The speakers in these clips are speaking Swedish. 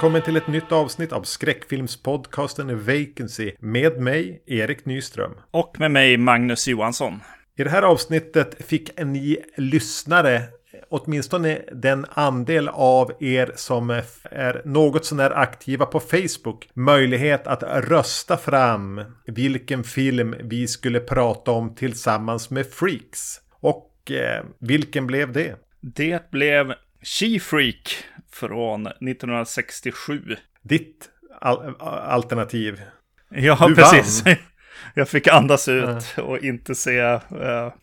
Välkommen till ett nytt avsnitt av skräckfilmspodcasten Vacancy med mig, Erik Nyström. Och med mig Magnus Johansson. I det här avsnittet fick ni lyssnare åtminstone den andel av er som är något sånär aktiva på Facebook möjlighet att rösta fram vilken film vi skulle prata om tillsammans med Freaks. Och eh, vilken blev det? Det blev She Freak från 1967. Ditt al alternativ. Ja, Du precis. vann. Jag fick andas ut och inte se... eh,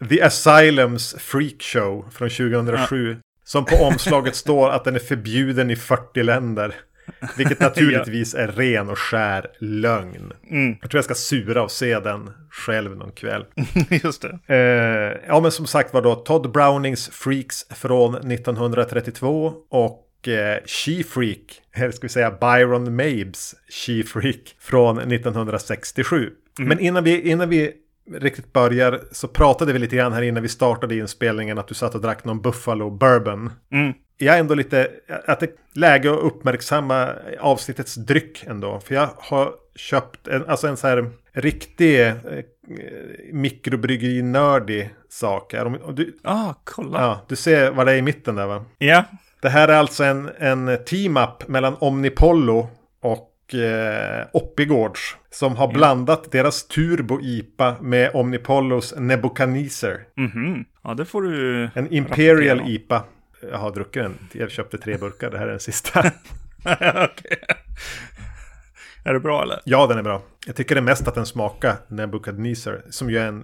The Asylums Freak Show från 2007. Som på omslaget står att den är förbjuden i 40 länder. Vilket naturligtvis är ren och skär lögn. Mm. Jag tror jag ska sura och se den själv någon kväll. just det. Eh, ja men som sagt var då Todd Brownings Freaks från 1932 och eh, She Freak, eller ska vi säga Byron Mabes She Freak från 1967. Men innan vi, innan vi riktigt börjar så pratade vi lite grann här innan vi startade inspelningen att du satt och drack någon Buffalo Bourbon. Mm. Jag är ändå lite, att det är läge att uppmärksamma avsnittets dryck ändå. För jag har köpt en, alltså en så här riktig eh, mikrobryggerinördig sak. Om- Du, Ah, kolla. ja, du ser vad det är i mitten där va? Ja. Det här är alltså en, en team-up mellan Omnipollo och eh, Oppigårds. Som har blandat deras Turbo-IPA med Omnipollos Nebuchadnezzar. Mhm. Ja, det får du... En Imperial rapportera. IPA. Jag har druckit den. Jag köpte tre burkar. Det här är den sista. Okej. Är det bra eller? ja, den är bra. Jag tycker det är mest att den smakar Nebuchadnezzar. Som ju är en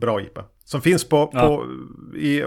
bra IPA. Som finns på, Ja. på i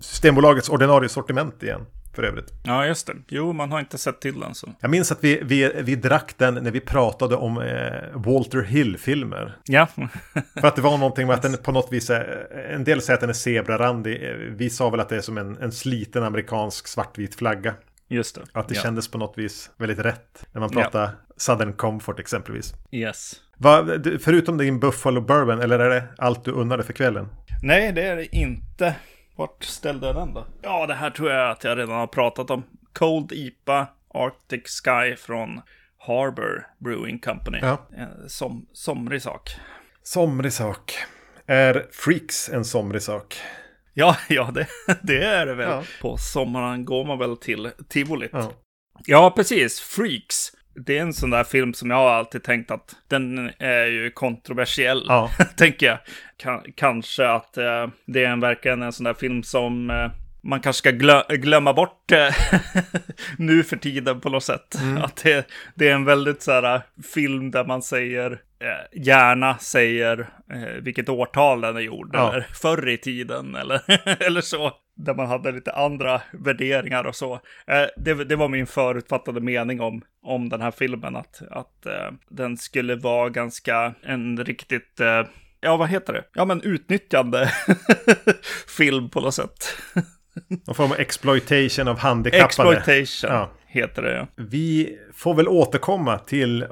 Systembolagets ordinarie sortiment igen. För övrigt. Ja, just det. Jo, man har inte sett till den så. Jag minns att vi, vi, vi drack den när vi pratade om eh, Walter Hill-filmer. Ja. För att det var någonting med att den på något vis är, en del säger att den är zebrarandig. Vi sa väl att det är som en, en sliten amerikansk svartvit flagga. Just det. Att det ja. kändes på något vis väldigt rätt. När man pratar Southern Comfort exempelvis. Yes. Va, förutom din Buffalo Bourbon, eller är det allt du unnade för kvällen? Nej, det är det inte. Vart ställde jag den då? Ja, det här tror jag att jag redan har pratat om. Cold IPA Arctic Sky från Harbor Brewing Company. Ja. Eh, Som, somrig sak. Somrig sak. Är Freaks en somrig sak? Ja, ja det, det är det väl. Ja. På sommaren går man väl till tivolit. Ja. Ja. precis. Freaks. Det är en sån där film som jag har alltid tänkt att den är ju kontroversiell. Ja. tänker jag. Ka- kanske att eh, det är en, verkligen en sån där film som eh, man kanske ska glö- glömma bort eh, nu för tiden på något sätt. Att det, det är en väldigt så här film där man säger, eh, gärna säger eh, vilket årtal den är gjord. Ja. Eller förr i tiden eller, eller så. Där man hade lite andra värderingar och så. Eh, det, det var min förutfattade mening om, om den här filmen. Att, att eh, den skulle vara ganska en riktigt, eh, ja vad heter det? Ja men utnyttjande film på något sätt. Någon form av exploitation av handikappade. Exploitation Ja. heter det. ja. Vi får väl återkomma till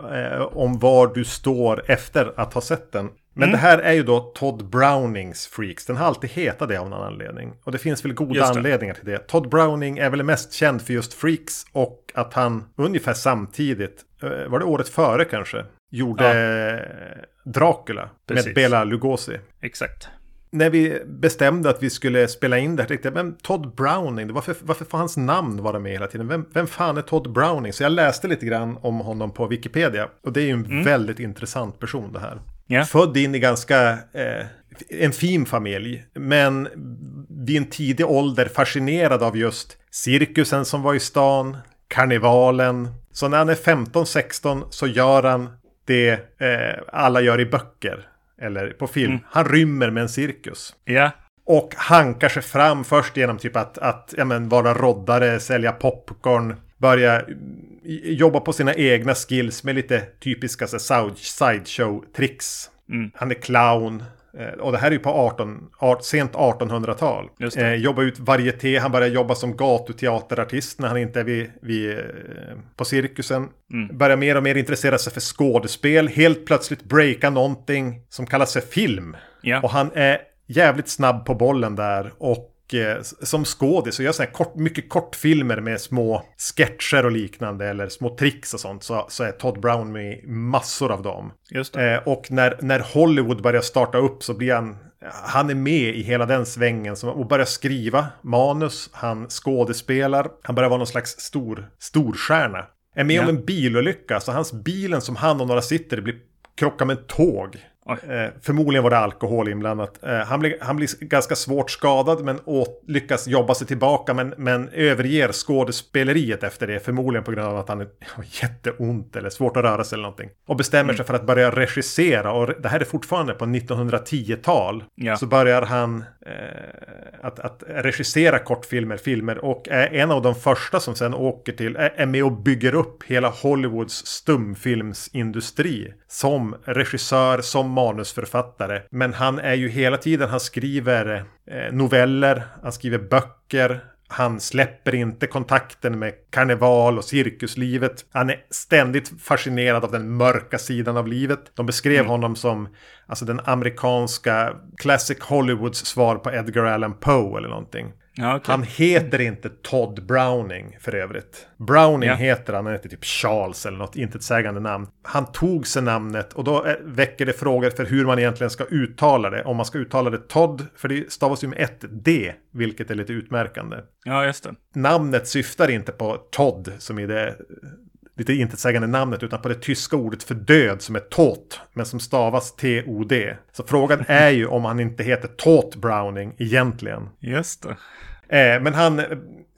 om var du står efter att ha sett den. Men Mm. det här är ju då Todd Brownings Freaks. Den har alltid hetat det av någon anledning. Och det finns väl goda anledningar till det. Todd Browning är väl mest känd för just Freaks och att han ungefär samtidigt, eh, var det året före kanske, gjorde eh, Dracula med Precis. Bela Lugosi. Exakt. När vi bestämde att vi skulle spela in det här tänkte jag, men Todd Browning, varför, varför får hans namn vara med hela tiden? Vem, vem fan är Todd Browning? Så jag läste lite grann om honom på Wikipedia. Och det är ju en väldigt intressant person det här. Ja. Född in i ganska eh, en fin familj. Men vid en tidig ålder fascinerad av just cirkusen som var i stan. Karnevalen. Så när han är 15-16 så gör han det eh, alla gör i böcker. Eller på film. Han rymmer med en cirkus. Ja. Och hankar sig fram först genom typ att, att ja, men, vara roddare, sälja popcorn, börja jobba på sina egna skills med lite typiska sideshow-tricks. Mm. Han är clown. eh, Och det här är ju på 18, art, sent 1800-tal. Just det. Eh, jobba ut varieté, han börjar jobba som gatuteaterartist när han inte är vid, vid, eh, på cirkusen. Mm. Börjar mer och mer intressera sig för skådespel. Helt plötsligt breaka någonting som kallas för film. Ja. Och han är jävligt snabb på bollen där. Och Och eh, som skådis och gör sådana här kort, mycket kortfilmer med små sketcher och liknande eller små tricks och sånt så, så är Todd Brown med i massor av dem. Eh, och när, när Hollywood börjar starta upp så blir han han är med i hela den svängen och börjar skriva manus. Han skådespelar. Han börjar vara någon slags stor, storstjärna. Är med Ja. om en bilolycka. Så hans bilen som han och några sitter i blir krockar med ett tåg. Eh, förmodligen var det alkohol inblandat. Eh, han, blir, han blir ganska svårt skadad men åt, lyckas jobba sig tillbaka men, men överger skådespeleriet efter det. Förmodligen på grund av att han är, har jätteont eller svårt att röra sig eller någonting. Och bestämmer sig för att börja regissera. Och det här är fortfarande på 1910-tal. Ja. Så börjar han eh, att, att regissera kortfilmer, filmer och är en av de första som sen åker till, är, är med och bygger upp hela Hollywoods stumfilmsindustri. Som regissör, som manusförfattare. Men han är ju hela tiden, han skriver eh, noveller, han skriver böcker. Han släpper inte kontakten med karneval och cirkuslivet. Han är ständigt fascinerad av den mörka sidan av livet. De beskrev honom som alltså den amerikanska classic Hollywoods svar på Edgar Allan Poe eller någonting. Ja, okej. Han heter inte Todd Browning för övrigt. Browning Ja. heter han, han heter typ Charles eller något intetsägande namn. Han tog sig namnet och då eh, väcker det frågor för hur man egentligen ska uttala det. Om man ska uttala det Todd, för det stavas ju med ett D, vilket är lite utmärkande. Ja, just det. Namnet syftar inte på Todd som är det eh, lite intetsägande namnet utan på det tyska ordet för död som är tot men som stavas T-O-D. Så frågan är ju om han inte heter Tot Browning egentligen. Just det. Eh, men han eh,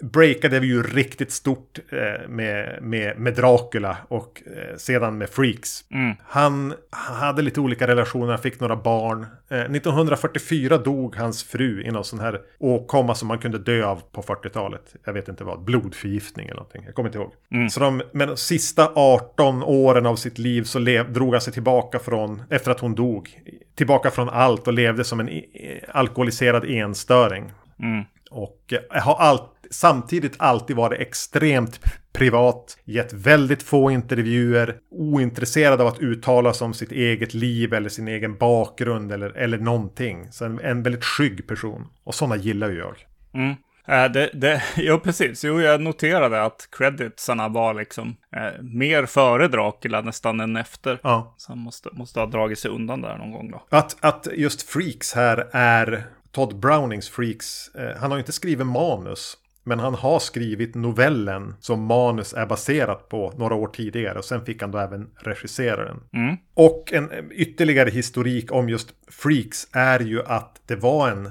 breakade ju riktigt stort eh, med, med, med Dracula och eh, sedan med Freaks. Mm. Han hade lite olika relationer, han fick några barn. Eh, 1944 dog hans fru i någon sån här åkomma som man kunde dö av på 40-talet. Jag vet inte vad, blodförgiftning eller någonting. Jag kommer inte ihåg. Så de, men de sista 18 åren av sitt liv så lev, drog han sig tillbaka från, efter att hon dog, tillbaka från allt och levde som en i- alkoholiserad enstöring. Mm. Och eh, har allt, samtidigt alltid varit extremt privat, gett väldigt få intervjuer, ointresserad av att uttala sig om sitt eget liv eller sin egen bakgrund eller, eller någonting. Så en, en väldigt skygg person. Och sådana gillar ju jag. Mm. Eh, det, det, ja, precis. Jo, jag noterade att creditsarna var liksom eh, mer före Dracula nästan än efter. Ja. Så han måste, måste ha dragit sig undan där någon gång då. Att, att just Freaks här är Todd Brownings Freaks. Eh, han har ju inte skrivit manus. Men han har skrivit novellen som manus är baserat på några år tidigare. Och sen fick han då även regissera den. Mm. Och en eh, ytterligare historik om just Freaks är ju att det var en,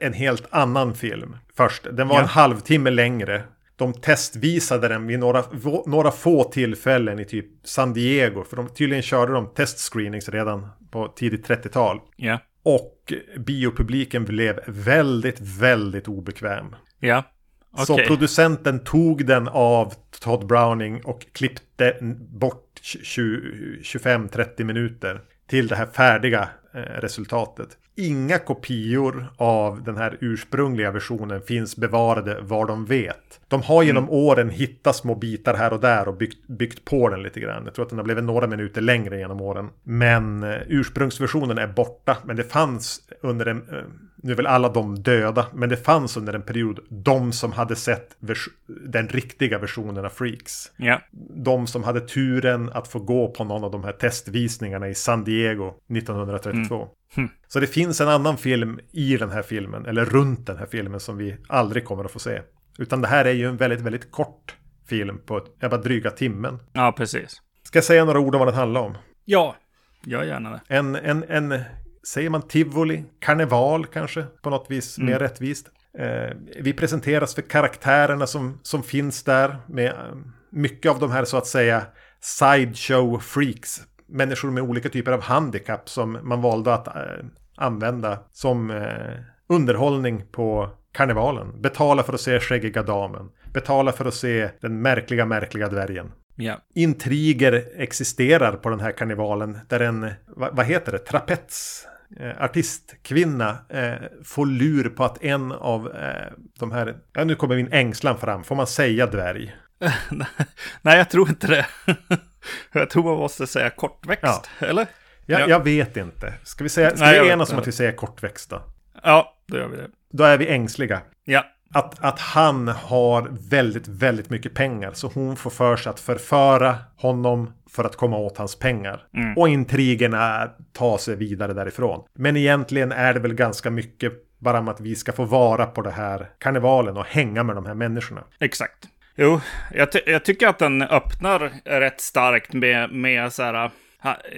en- helt annan film först. Den var Ja. en halvtimme längre. De testvisade den vid några, några få tillfällen i typ San Diego. För de, tydligen körde de testscreenings redan på tidigt 30-tal. Ja. Och biopubliken blev väldigt, väldigt obekväm. Ja. Så Okej. producenten tog den av Todd Browning och klippte bort 25-30 minuter till det här färdiga eh, resultatet. Inga kopior av den här ursprungliga versionen finns bevarade var de vet. De har genom åren hittat små bitar här och där och byggt, byggt på den lite grann. Jag tror att den har blivit några minuter längre genom åren. Men eh, ursprungsversionen är borta. Men det fanns under en... Nu är väl alla de döda, men det fanns under en period de som hade sett vers- den riktiga versionen av Freaks. Ja. De som hade turen att få gå på någon av de här testvisningarna i San Diego 1932. Så det finns en annan film i den här filmen, eller runt den här filmen som vi aldrig kommer att få se. Utan det här är ju en väldigt, väldigt kort film på ett, jag bara dryga timmen. ja, precis. Ska jag säga några ord om vad den handlar om? Ja, gör gärna det. En, en, en säger man tivoli, karneval kanske på något vis mer rättvist. Eh, vi presenteras för karaktärerna som, som finns där med eh, mycket av de här så att säga sideshow freaks. Människor med olika typer av handikapp som man valde att eh, använda som eh, underhållning på karnevalen. Betala för att se skäggiga damen. Betala för att se den märkliga, märkliga dvärgen Ja. intriger existerar på den här karnevalen. Där en, vad, vad heter det, trapets eh, artistkvinna eh, får lur på att en av eh, de här, ja nu kommer min ängslan fram, får man säga dvärg? Nej, jag tror inte det. jag tror man måste säga kortväxt, eller? Jag, Ja. jag vet inte. Ska vi säga, ska Nej, vi vet enas om inte. att vi säger kortväxta? Ja, då gör vi det. då är vi ängsliga. Ja, Att, att han har väldigt, väldigt mycket pengar. Så hon får för sig att förföra honom för att komma åt hans pengar. Och intrigerna tar sig vidare därifrån. Men egentligen är det väl ganska mycket bara om att vi ska få vara på det här karnevalen och hänga med de här människorna. exakt. Jo, jag, ty- jag tycker att den öppnar rätt starkt med, med så här,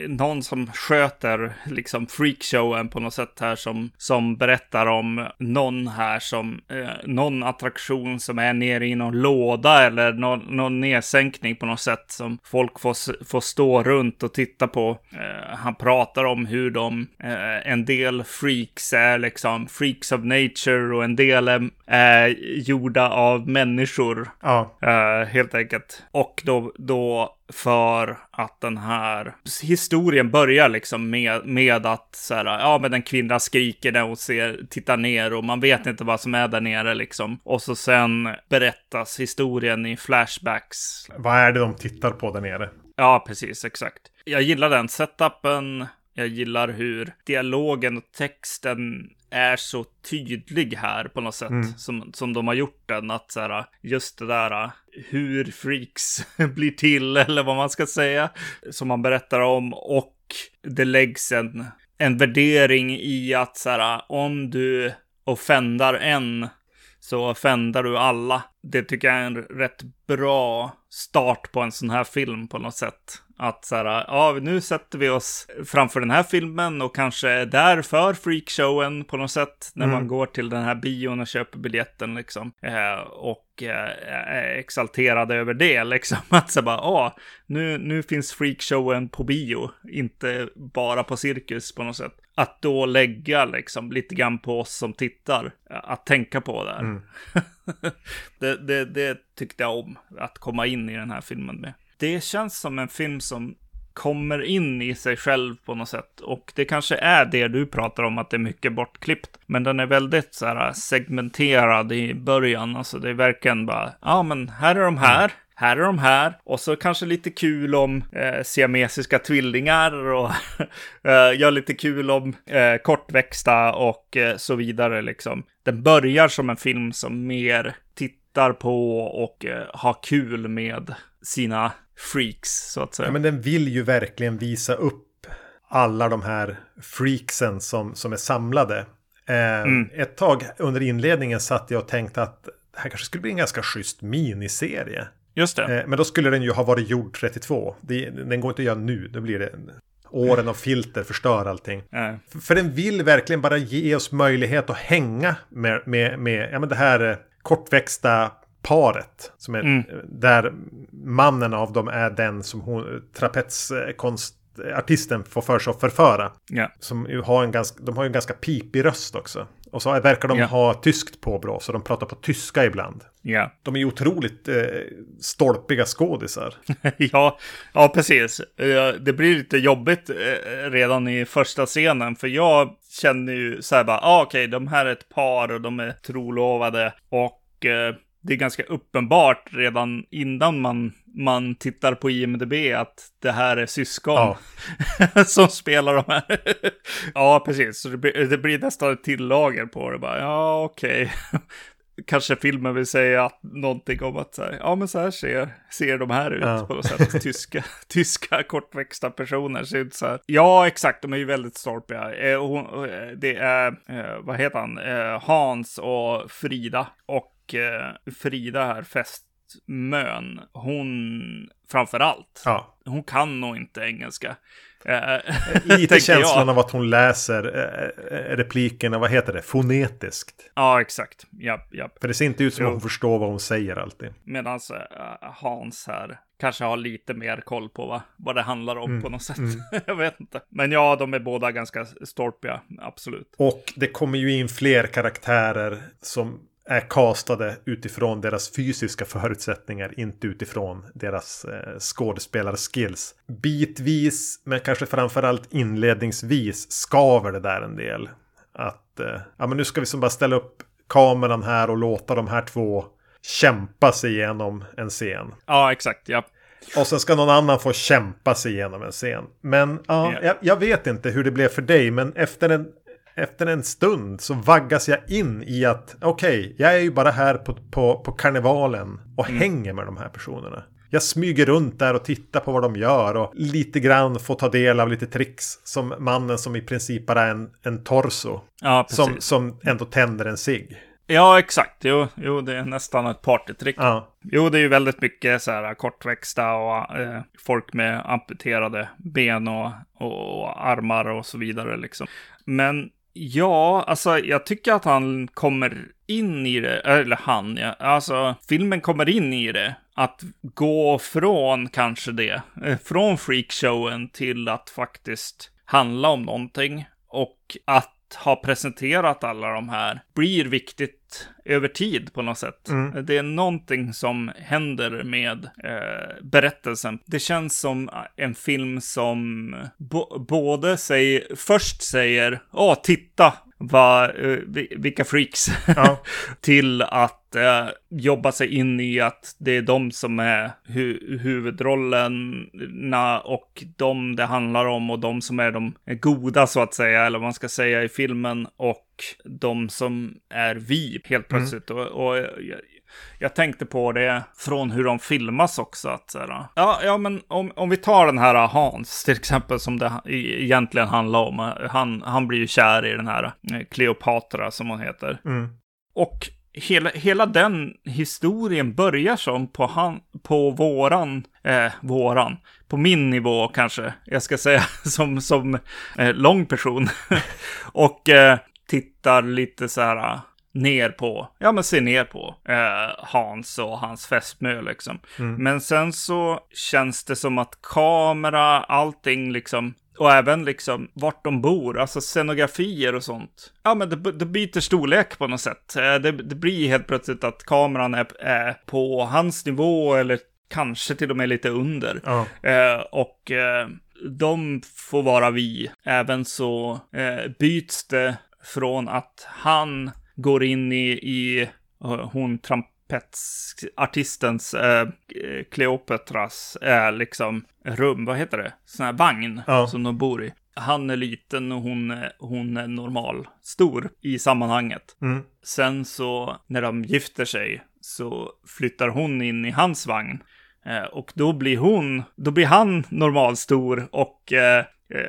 någon som sköter liksom freakshowen på något sätt här som, som berättar om någon här som, eh, någon attraktion som är nere i någon låda eller någon, någon nedsänkning på något sätt som folk får, får stå runt och titta på. Eh, han pratar om hur de, eh, en del freaks är liksom freaks of nature och en del är, är gjorda av människor. Ja, Eh, helt enkelt. Och då, då för att den här historien börjar liksom med, med att så här, ja men en kvinna skriker när hon ser, tittar ner och man vet inte vad som är där nere liksom. Och så sen berättas historien i flashbacks. vad är det de tittar på där nere? Ja, precis, exakt. Jag gillar den setupen. Jag gillar hur dialogen och texten är så tydlig här på något sätt. Som, som de har gjort den. Att så här, just det där hur freaks blir till eller vad man ska säga. Som man berättar om. Och det läggs en, en värdering i att så här, om du offendar en så offendar du alla. Det tycker jag är en rätt bra start på en sån här film på något sätt. Att så här, ja, nu sätter vi oss framför den här filmen och kanske är där för freakshowen på något sätt. När man går till den här bion och köper biljetten liksom. Eh, och eh, är exalterad över det liksom. Att så bara, ja, nu, nu finns freakshowen på bio. Inte bara på cirkus på något sätt. Att då lägga liksom lite grann på oss som tittar. eh, Att tänka på där. det, det, det tyckte jag om. Att komma in i den här filmen med. Det känns som en film som kommer in i sig själv på något sätt. Och det kanske är det du pratar om, att det är mycket bortklippt. Men den är väldigt så här segmenterad i början. Alltså det är verkligen bara, ja men här är de här. Här är de här. Och så kanske lite kul om eh, siamesiska tvillingar och eh, gör lite kul om eh, kortväxta och eh, så vidare liksom. Den börjar som en film som mer tittar på och eh, har kul med sina freaks så att säga. Ja, men den vill ju verkligen visa upp alla de här freaksen som, som är samlade. Eh, Ett tag under inledningen satt jag och tänkte att det här kanske skulle bli en ganska schysst miniserie. Just det. Eh, men då skulle den ju ha varit gjord 32. Det, den går inte att göra nu. Då blir det åren av filter förstör allting. Eh, För- den vill verkligen bara ge oss möjlighet att hänga med, med, med ja, men det här eh, kortväxta paret. Som är, Där mannen av dem är den som hon, trapetskonstartisten får för sig att förföra. ja. Som har en ganska, de har ju en ganska pipig röst också. Och så verkar de Ja. ha tyskt påbrå, så de pratar på tyska ibland. Ja. De är ju otroligt eh, stolpiga skådisar. ja, ja, precis. Det blir lite jobbigt eh, redan i första scenen, för jag känner ju så här bara, ah, okej, de här är ett par och de är trolovade och eh, det är ganska uppenbart redan innan man, man tittar på IMDB att det här är syskon Ja. som spelar de här. ja, precis. Så det blir, det blir nästan ett till lager på det bara. Ja, okej. Kanske filmen vill säga att någonting om att så här, ja men så här ser, ser de här ut Ja. på något sätt. Tyska, tyska kortväxta personer ser ut så här. Ja, exakt, de är ju väldigt stolpiga. Eh, hon, eh, det är, eh, vad heter han, eh, Hans och Frida. Och eh, Frida här, festmön, hon framför allt. Ja. Hon kan nog inte engelska. Eh, Lite känslan jag. av att hon läser eh, replikerna, vad heter det, fonetiskt. Ja, exakt. Japp, japp. För det ser inte ut som Jo. att hon förstår vad hon säger alltid. Medan Hans här kanske har lite mer koll på vad, vad det handlar om Mm, på något sätt. jag vet inte. Men ja, de är båda ganska stolpiga, absolut. Och det kommer ju in fler karaktärer som är castade utifrån deras fysiska förutsättningar, inte utifrån deras eh, skådespelarskills. Bitvis, men kanske framförallt inledningsvis, skaver det där en del. Att eh, ja, men nu ska vi som bara ställa upp kameran här och låta de här två kämpa sig igenom en scen. Ja, exakt. Ja. Och sen ska någon annan få kämpa sig igenom en scen. Men ja, Ja. jag, jag vet inte hur det blev för dig. Men efter en, efter en stund så vaggas jag in i att okej, okay, jag är ju bara här på, på, på karnevalen och mm. hänger med de här personerna. Jag smyger runt där och tittar på vad de gör och lite grann får ta del av lite tricks som mannen som i princip bara är en, en torso. Ja, som, som ändå tänder en sig. Ja, exakt. Jo, jo, det är nästan ett partytrick. Ja. Jo, det är ju väldigt mycket så här kortväxta och eh, folk med amputerade ben och, och, armar och så vidare liksom. Men ja, alltså jag tycker att han kommer in i det, eller han, ja. Alltså filmen kommer in i det. Att gå från kanske det, eh, från freakshowen till att faktiskt handla om någonting. Och att ha presenterat alla de här blir viktigt över tid på något sätt. Mm. Det är någonting som händer med eh, berättelsen. Det känns som en film som både säger, först säger, åh, titta, vad, eh, vilka freaks, ja. till att eh, jobba sig in i att det är de som är hu huvudrollerna och de det handlar om och de som är de goda så att säga, eller vad man ska säga i filmen och de som är vi helt mm. plötsligt. Mm. Och, och jag, jag, tänkte på det från hur de filmas också. Att, såhär, ja, ja, men om, om vi tar den här Hans till exempel som det egentligen handlar om. Han, han blir ju kär i den här Kleopatra som hon heter. Mm. Och hela, hela den historien börjar som på, han, på våran, eh, våran, på min nivå kanske, jag ska säga, som, som eh, lång person. och eh, tittar lite så här ner på, ja men ser ner på eh, Hans och hans fästmö liksom. Mm. Men sen så känns det som att kamera, allting liksom, och även liksom vart de bor, alltså scenografier och sånt. Ja men det, det byter storlek på något sätt. Eh, det, det, blir helt plötsligt att kameran är, är, på hans nivå eller kanske till och med lite under. Ja. Eh, och eh, de får vara vi. Även så eh, byts det från att han går in i, i hon trampetsartistens, äh, Kleopatras, äh, liksom rum, vad heter det? Sån här vagn ja. som de bor i. Han är liten och hon, hon är normal, stor i sammanhanget. Mm. Sen så när de gifter sig så flyttar hon in i hans vagn. Eh, och då blir hon, då blir han normalstor och eh, Eh,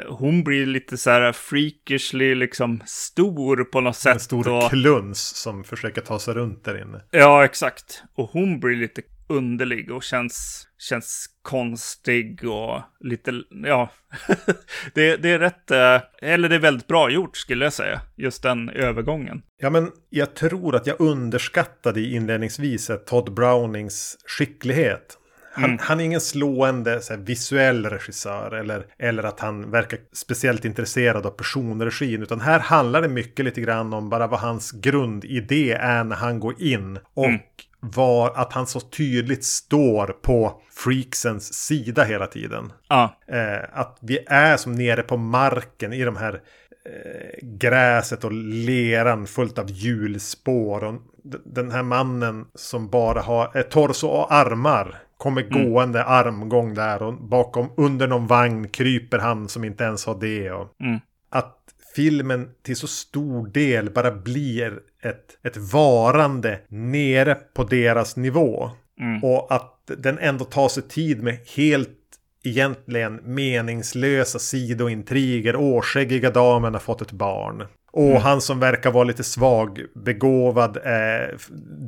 hon blir lite så här freakishly liksom stor på något sätt. En stor och... kluns som försöker ta sig runt där inne. Ja, exakt. Och hon blir lite underlig och känns, känns konstig och lite, ja. det, det är rätt, eh, eller det är väldigt bra gjort skulle jag säga. Just den övergången. Ja, men jag tror att jag underskattade inledningsvis Todd Brownings skicklighet. Han, mm. han, är ingen slående här, visuell regissör eller, eller att han verkar speciellt intresserad av personregin. Utan här handlar det mycket lite grann om bara vad hans grundidé är när han går in. Och mm. var att han så tydligt står på freaksens sida hela tiden. Ja. Eh, att vi är som nere på marken i de här eh, gräset och leran fullt av hjulspår. Och den här mannen som bara har eh, torso och armar Kommer mm. gående armgång där och bakom under någon vagn kryper han som inte ens har det. Och mm. Att filmen till så stor del bara blir ett, ett varande nere på deras nivå. Mm. Och att den ändå tar sig tid med helt egentligen meningslösa sidointriger. Årskäggiga damen har fått ett barn. Och mm. han som verkar vara lite svag begåvad eh,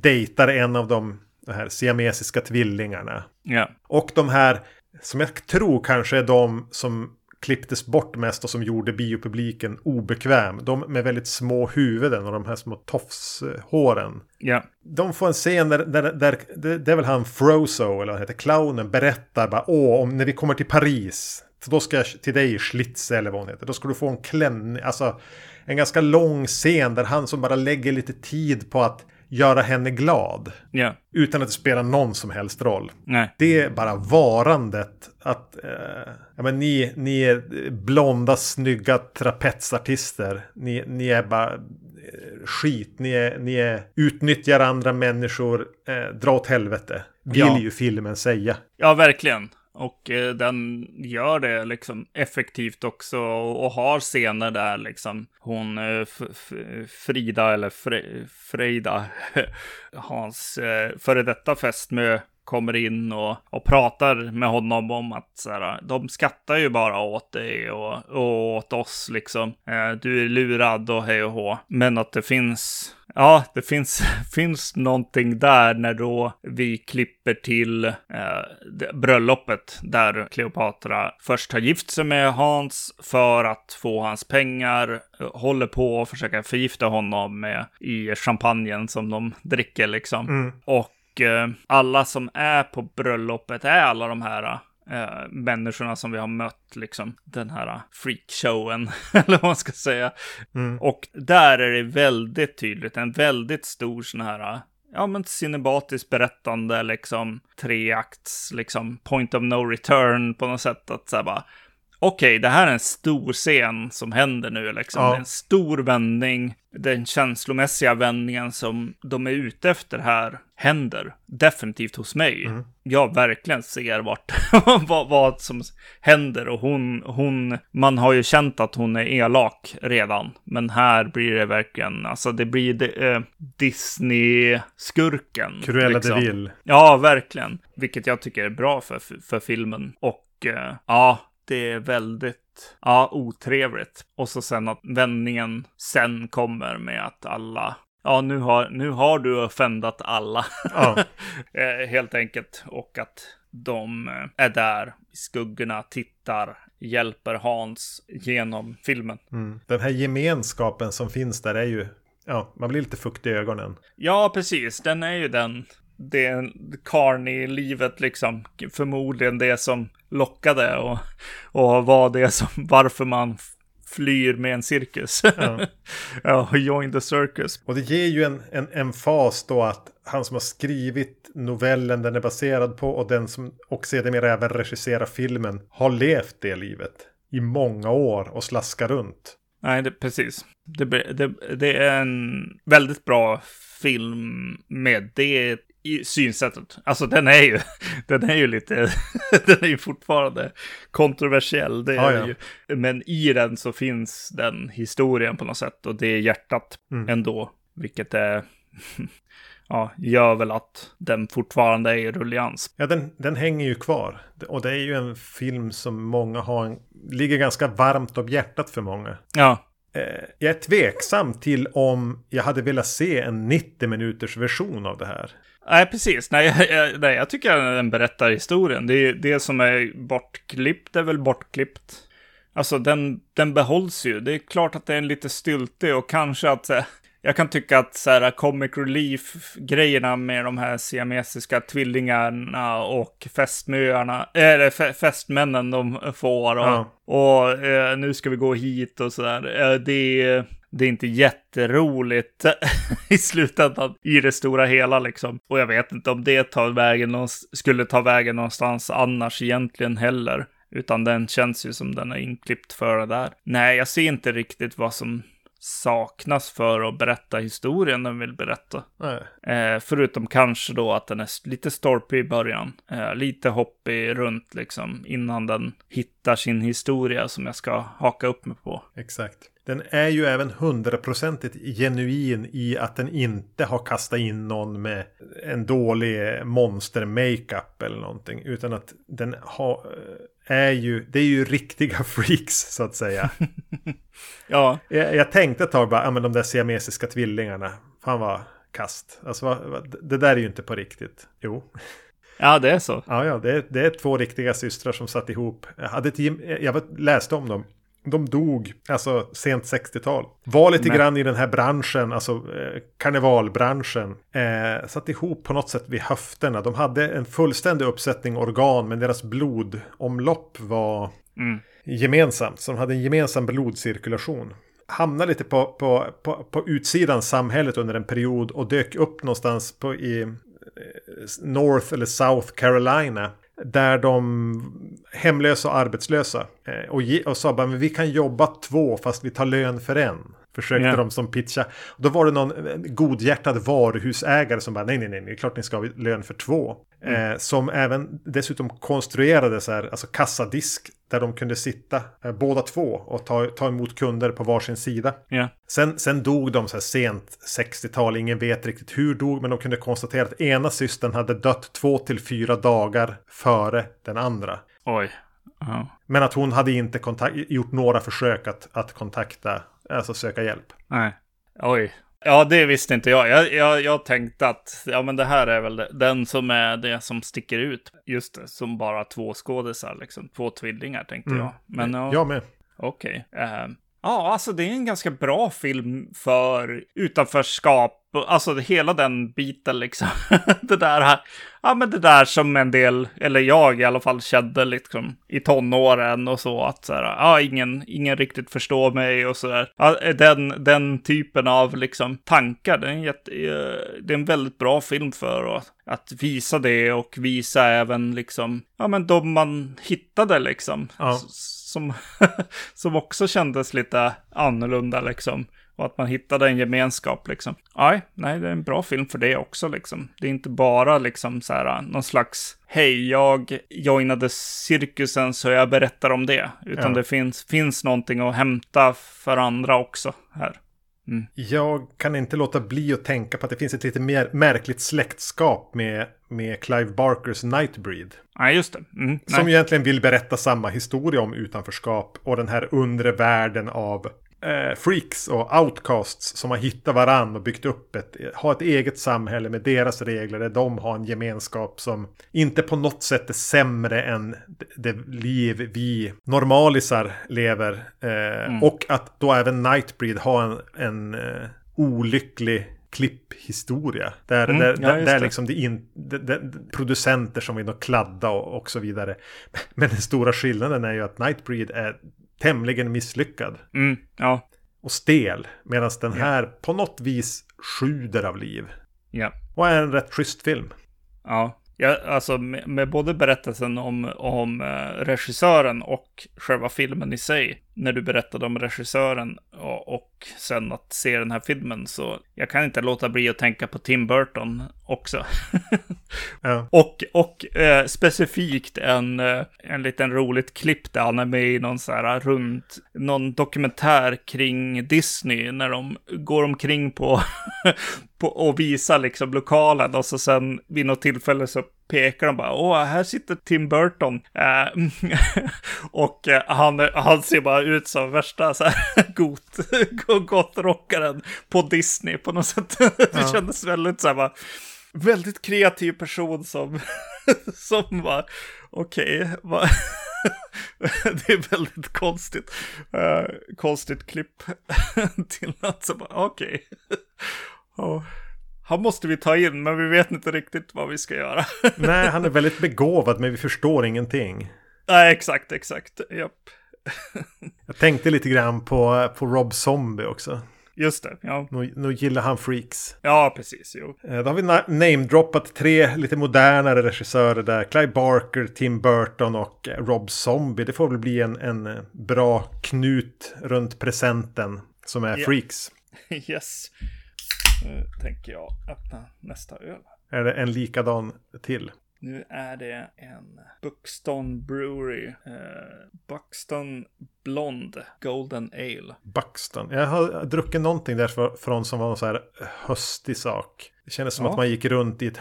dejtar en av de de här siamesiska tvillingarna. Ja. Och de här, som jag tror kanske är de som klipptes bort mest och som gjorde biopubliken obekväm. De med väldigt små huvuden och de här små tofshåren. Ja. De får en scen där, där, där det, är väl han Frozo, eller vad han heter, clownen, berättar bara åh, om när vi kommer till Paris, då ska jag till dig Schlitze eller vad hon heter, då ska du få en klänning, alltså en ganska lång scen där han som bara lägger lite tid på att göra henne glad. Yeah. Utan att det spelar någon som helst roll. Nej. Det är bara varandet. Att eh, ja, men ni, ni är blonda, snygga trapetsartister. Ni, ni är bara eh, skit. Ni, är, ni är, utnyttjar andra människor. Eh, dra åt helvete. Vill ja. ju filmen säga. Ja, verkligen. Och eh, den gör det liksom effektivt också och, och har scener där liksom hon eh, Frida eller Fre Freida, hans eh, före detta fästmö kommer in och, och pratar med honom om att så här, de skattar ju bara åt dig och, och åt oss liksom. Eh, du är lurad och hej och hå. Men att det finns Ja, det finns, finns någonting där när då vi klipper till eh, bröllopet där Kleopatra först har gift sig med Hans för att få hans pengar, håller på att försöka förgifta honom med, i champagnen som de dricker liksom. Mm. Och eh, alla som är på bröllopet är alla de här eh, människorna som vi har mött, liksom den här freakshowen, eller vad man ska säga. Mm. Och där är det väldigt tydligt, en väldigt stor sån här, ja men cinematiskt berättande, liksom treakts, liksom point of no return på något sätt, att säga bara, okej, det här är en stor scen som händer nu, liksom. Ja. Det är en stor vändning. Den känslomässiga vändningen som de är ute efter här händer definitivt hos mig. Mm. Jag verkligen ser vart, vad, vad som händer och hon, hon, man har ju känt att hon är elak redan. Men här blir det verkligen, alltså det blir det, eh, Disney-skurken. Cruella liksom. de Vil. Ja, verkligen. Vilket jag tycker är bra för, för filmen. Och eh, ja, det är väldigt ja, otrevligt. Och så sen att vändningen sen kommer med att alla Ja, nu har, nu har du offendat alla. Ja. Eh, Helt enkelt. Och att de eh, är där i skuggorna, tittar, hjälper Hans genom filmen. Mm. Den här gemenskapen som finns där är ju, ja, man blir lite fuktig i ögonen. Ja, precis. Den är ju den. Det är karn i livet liksom. Förmodligen det som lockade och, och var det som varför man flyr med en cirkus. Ja. ja, join the circus. Och det ger ju en, en, en fas då att han som har skrivit novellen den är baserad på och den som och sedermera även regisserar filmen har levt det livet i många år och slaskar runt. Nej, det, precis. Det, det, det är en väldigt bra film med det i synsättet. Alltså den är ju, den är ju lite, den är ju fortfarande kontroversiell. Det är Ja, ju. Men i den så finns den historien på något sätt och det är hjärtat Mm. ändå. Vilket är, ja, gör väl att den fortfarande är i rullians. Ja, den, den hänger ju kvar. Och det är ju en film som många har, en, ligger ganska varmt om hjärtat för många. Ja, Eh, jag är tveksam till om jag hade velat se en 90 minuters version av det här. Nej, precis. Nej, jag, nej, jag tycker att den berättar historien. Det, det som är bortklippt är väl bortklippt. Alltså, den, den behålls ju. Det är klart att det är en lite styltig och kanske att... eh, Jag kan tycka att så här, comic relief-grejerna med de här siamesiska tvillingarna och fästmöarna, eller fä- fästmännen de får och, Ja. och eh, nu ska vi gå hit och sådär. Eh, det, är- det är inte jätteroligt i slutändan i det stora hela liksom. Och jag vet inte om det tar vägen någonst- skulle ta vägen någonstans annars egentligen heller. Utan den känns ju som den är inklippt för det där. Nej, jag ser inte riktigt vad som saknas för att berätta historien den vill berätta. Eh, förutom kanske då att den är lite storpig i början. Eh, lite hoppig runt liksom innan den hittar sin historia som jag ska haka upp mig på. Exakt. Den är ju även hundraprocentigt genuin i att den inte har kastat in någon med en dålig monster-makeup eller någonting. Utan att den har, är ju, det är ju riktiga freaks så att säga. Ja, jag, jag tänkte ett tag bara, ja men de där siamesiska tvillingarna, fan vad kast. Alltså det där är ju inte på riktigt. Jo. ja det är så. Ja, ja, det är, det är två riktiga systrar som satt ihop. Jag, hade ett, jag läste om dem. De dog, alltså sent 60-tal. Var lite Men- grann i den här branschen, alltså eh, karnevalbranschen. Eh, satt ihop på något sätt vid höfterna. De hade en fullständig uppsättning organ, men deras blodomlopp var Mm. gemensamt. Så de hade en gemensam blodcirkulation. Hamnade lite på, på, på, på utsidan samhället under en period och dök upp någonstans på, i eh, North eller South Carolina. Där de hemlösa och arbetslösa. Eh, och, och sa bara, men vi kan jobba två fast vi tar lön för en. Försökte Ja. de som pitcha. Då var det någon eh, godhjärtad varuhusägare som bara, nej, nej, nej, det är klart ni ska ha lön för två. Eh, som även dessutom konstruerade så här, alltså kassadisk där de kunde sitta eh, båda två och ta, ta emot kunder på varsin sida. Ja. Sen, sen dog de så här sent 60-tal, ingen vet riktigt hur dog, men de kunde konstatera att ena systern hade dött två till fyra dagar före den andra. Oj. Ja. Men att hon hade inte kontakt, gjort några försök att, att kontakta, alltså söka hjälp. Nej. Oj. Ja, det visste inte jag. Jag, jag. jag tänkte att ja, men det här är väl det, den som är det som sticker ut. Just det, som bara två skådisar, liksom. Två tvillingar tänkte Mm. jag. Men ja, Jag med. okej. Ehm, ja, alltså det är en ganska bra film för utanförskap. Alltså hela den biten liksom. det där här. Ja, men det där som en del, eller jag i alla fall kände liksom i tonåren och så att så här, ja, ingen, ingen riktigt förstår mig och så där. Ja, den, den typen av liksom tankar, det är en, jätte, eh, det är en väldigt bra film för att, att visa det och visa även liksom, ja men de man hittade liksom. Ja. S- Som, som också kändes lite annorlunda liksom. Och att man hittade en gemenskap liksom. Nej, nej, det är en bra film för det också liksom. Det är inte bara liksom så här någon slags hej, jag joinade cirkusen så jag berättar om det. Utan Ja. det finns, finns någonting att hämta för andra också här. Jag kan inte låta bli att tänka på att det finns ett lite mer märkligt släktskap med, med Clive Barkers Nightbreed. Nej, just det. Mm, Som nej. egentligen vill berätta samma historia om utanförskap och den här undre världen av eh, freaks och outcasts som har hittat varann och byggt upp ett, har ett eget samhälle med deras regler där de har en gemenskap som inte på något sätt är sämre än det, liv vi normalisar lever. Eh, Och att då även Nightbreed har en, en eh, olycklig klipphistoria. Där, Mm, där, ja, där, där det. liksom det in, det, det, producenter som vill kladda och, och så vidare. Men den stora skillnaden är ju att Nightbreed är tämligen misslyckad Mm, ja, och stel. Medan den här på något vis sjuder av liv. ja. Och är en rätt schysst film. Ja, ja alltså med, med både berättelsen om, om eh, regissören och själva filmen i sig. När du berättade om regissören och, sen att se den här filmen så jag kan inte låta bli att tänka på Tim Burton också. Ja. och och eh, specifikt en, eh, en liten roligt klipp där han är med i någon så här runt, någon dokumentär kring Disney när de går omkring på, på och visar liksom lokalen och så sen vid något tillfälle så pekar de bara, åh, här sitter Tim Burton. Eh, och eh, han, han ser bara ut som värsta så här got, gothrockaren på Disney på något sätt. Det kändes väldigt så här bara, väldigt kreativ person som, som bara, okej, vad- det är väldigt konstigt, eh, konstigt klipp till att så bara, okej. Ja. Han måste vi ta in, men vi vet inte riktigt vad vi ska göra. Nej, han är väldigt begåvad men vi förstår ingenting. Nej, exakt, exakt. Japp. Jag tänkte lite grann på, på Rob Zombie också. Just det, ja. Nu, nu gillar han freaks. Ja, precis, jo. Eh, Då har vi na- namedroppat tre lite modernare regissörer där. Clive Barker, Tim Burton och eh, Rob Zombie. Det får väl bli en, en eh, bra knut runt presenten som är Ja. freaks. Yes. Nu tänker jag öppna nästa öl. Är det en likadan till? Nu är det en Buxton Brewery. Eh, Buxton Blond Golden Ale. Buxton. Jag har druckit någonting därifrån som var en så här höstig sak. Det kändes som Ja. att man gick runt i ett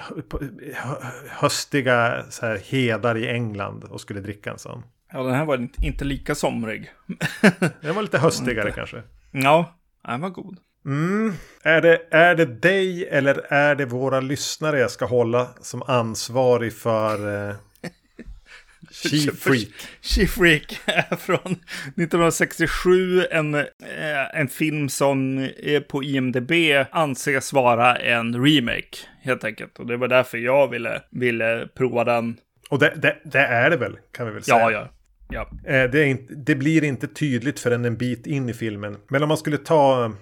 höstiga så här hedar i England och skulle dricka en sån. Ja, den här var inte- inte lika somrig. Den var lite höstigare kanske. Ja, den var god. Mm. Är, det, är det dig eller är det våra lyssnare jag ska hålla som ansvarig för eh, She Freak? She Freak är från 1967. En, eh, en film som på IMDB anses vara en remake. Helt enkelt. Och det var därför jag ville, ville prova den. Och det, det, det är det väl, kan vi väl säga. Ja, ja. Ja, Eh, det, är inte, det blir inte tydligt förrän en bit in i filmen. Men om man skulle ta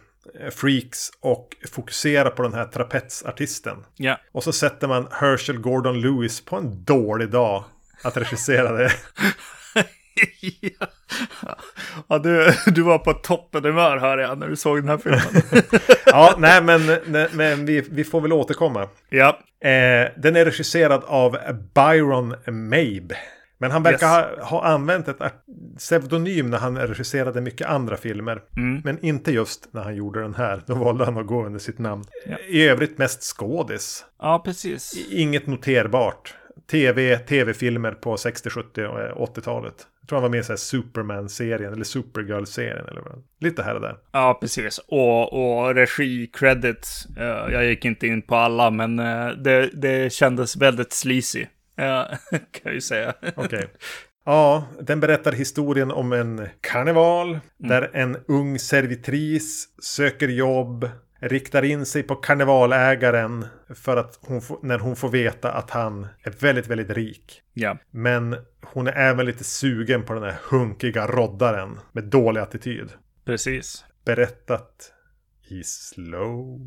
Freaks och fokusera på den här trapetsartisten. ja. Och så sätter man Herschel Gordon Lewis på en dålig dag att regissera det. ja. ja, du, du var på toppen humör hör jag när du såg den här filmen. ja, nej men, nej, men vi, vi får väl återkomma. ja, Eh, den är regisserad av Byron Mabe. Men han verkar Yes. ha, ha använt ett pseudonym när han regisserade mycket andra filmer. Mm. Men inte just när han gjorde den här. Då valde han att gå under sitt namn. Ja. I övrigt mest skådis. ja precis. Inget noterbart. TV, tv-filmer på 60, 70 och 80-talet. Jag tror han var med i så här Superman-serien eller Supergirl-serien. Eller vad. Lite här och där. Ja, precis. Och, och regi-credits. eh, jag gick inte in på alla, men eh, det, det kändes väldigt sleazy. Eh, kan jag ju säga. Okej. Ja, den berättar historien om en karneval där en ung servitris söker jobb, riktar in sig på karnevalägaren för att hon får, när hon får veta att han är väldigt, väldigt rik. Ja, Men hon är även lite sugen på den här hunkiga roddaren med dålig attityd. precis. Berättat i slow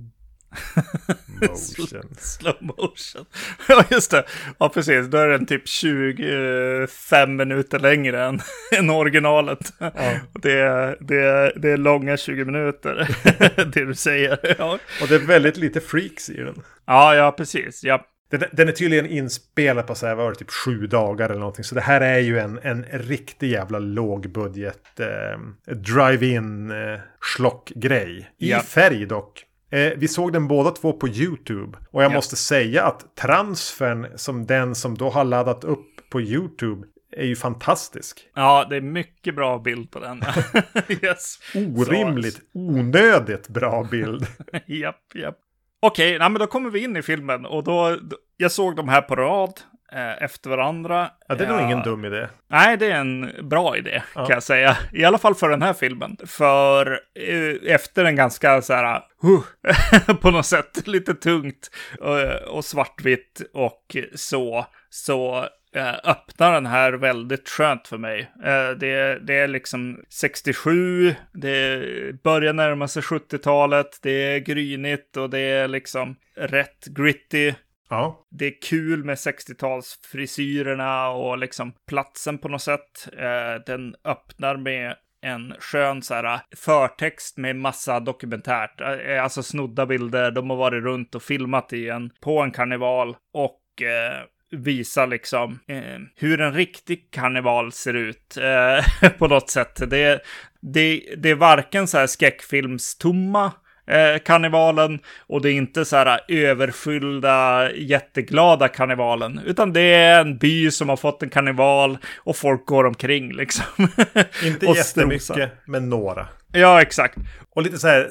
motion. Slow motion. Ja, just det. Ja, precis. Då är den typ 25 minuter längre än, än originalet. Ja. Det, är, det, är, det är långa 20 minuter, det du säger. Ja, Och det är väldigt lite freaks i den. ja, ja precis. Ja, Den, den är tydligen inspelad på så här, var det typ sju dagar eller någonting. Så det här är ju en, en riktig jävla lågbudget eh, drive-in eh, schlock-grej. I Ja. färg dock. Eh, vi såg den båda två på YouTube. Och jag Ja. måste säga att transfern som den som då har laddat upp på YouTube är ju fantastisk. ja, det är mycket bra bild på den. yes. Orimligt, onödigt bra bild. japp, japp. Okej, men då kommer vi in i filmen och då, jag såg de här på rad efter varandra. Ja, det är nog Ja, ingen dum idé. Nej, det är en bra idé Ja. kan jag säga. I alla fall för den här filmen. För eh, efter en ganska så här, huh, på något sätt, lite tungt eh, och svartvitt och så, så eh, öppnar den här väldigt skönt för mig. Eh, det, det är liksom 67, det börjar närma sig 70-talet, det är grynigt och det är liksom rätt gritty Ja, det är kul med 60-talsfrisyrerna och liksom platsen på något sätt. Eh, den öppnar med en skön så här, eh, förtext med massa dokumentärt, eh, alltså snodda bilder. De har varit runt och filmat i en, på en karneval och eh, visar liksom eh, hur en riktig karneval ser ut eh, på något sätt. Det, det, det är varken så här skräckfilmstomma eh, karnevalen och det är inte så här överfyllda jätteglada karnevalen, utan det är en by som har fått en karneval och folk går omkring liksom. inte jättemycket, men några. Ja, exakt. Och lite så här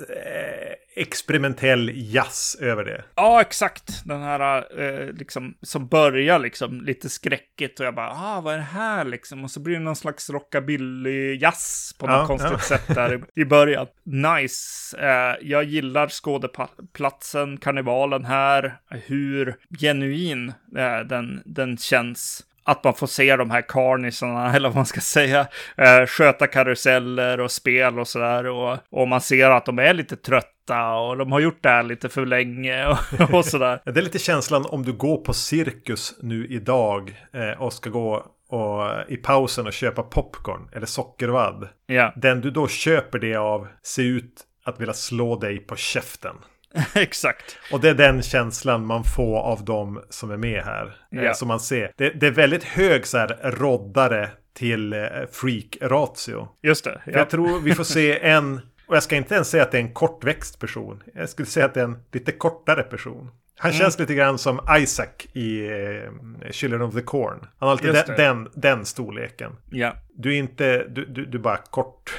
experimentell jazz över det. Ja, exakt. Den här eh, liksom som börjar liksom lite skräckigt och jag bara, ah, vad är det här liksom? Och så blir det någon slags rockabilly-jazz på något Ja, konstigt ja. sätt där i, i början. Nice. Eh, jag gillar skådeplatsen, karnevalen här, hur genuin eh, den, den känns. Att man får se de här karnisarna, eller vad man ska säga, eh, sköta karuseller och spel och sådär. Och, och man ser att de är lite trötta och de har gjort det här lite för länge och, och sådär. Det är lite känslan om du går på cirkus nu idag eh, och ska gå och, i pausen och köpa popcorn eller sockervadd. Ja, Den du då köper det av ser ut att vilja slå dig på käften. exakt. Och det är den känslan man får av de som är med här. Eh, Ja. Som man ser. Det, det är väldigt hög så här roddare till eh, freak-ratio. Just det. Ja. Jag tror vi får se en, och jag ska inte ens säga att det är en kortväxt person. Jag skulle säga att det är en lite kortare person. Han Mm. känns lite grann som Isaac i eh, Children of the Corn. Han har Just den, den, den storleken. ja. Du är inte, du, du, du är bara kort.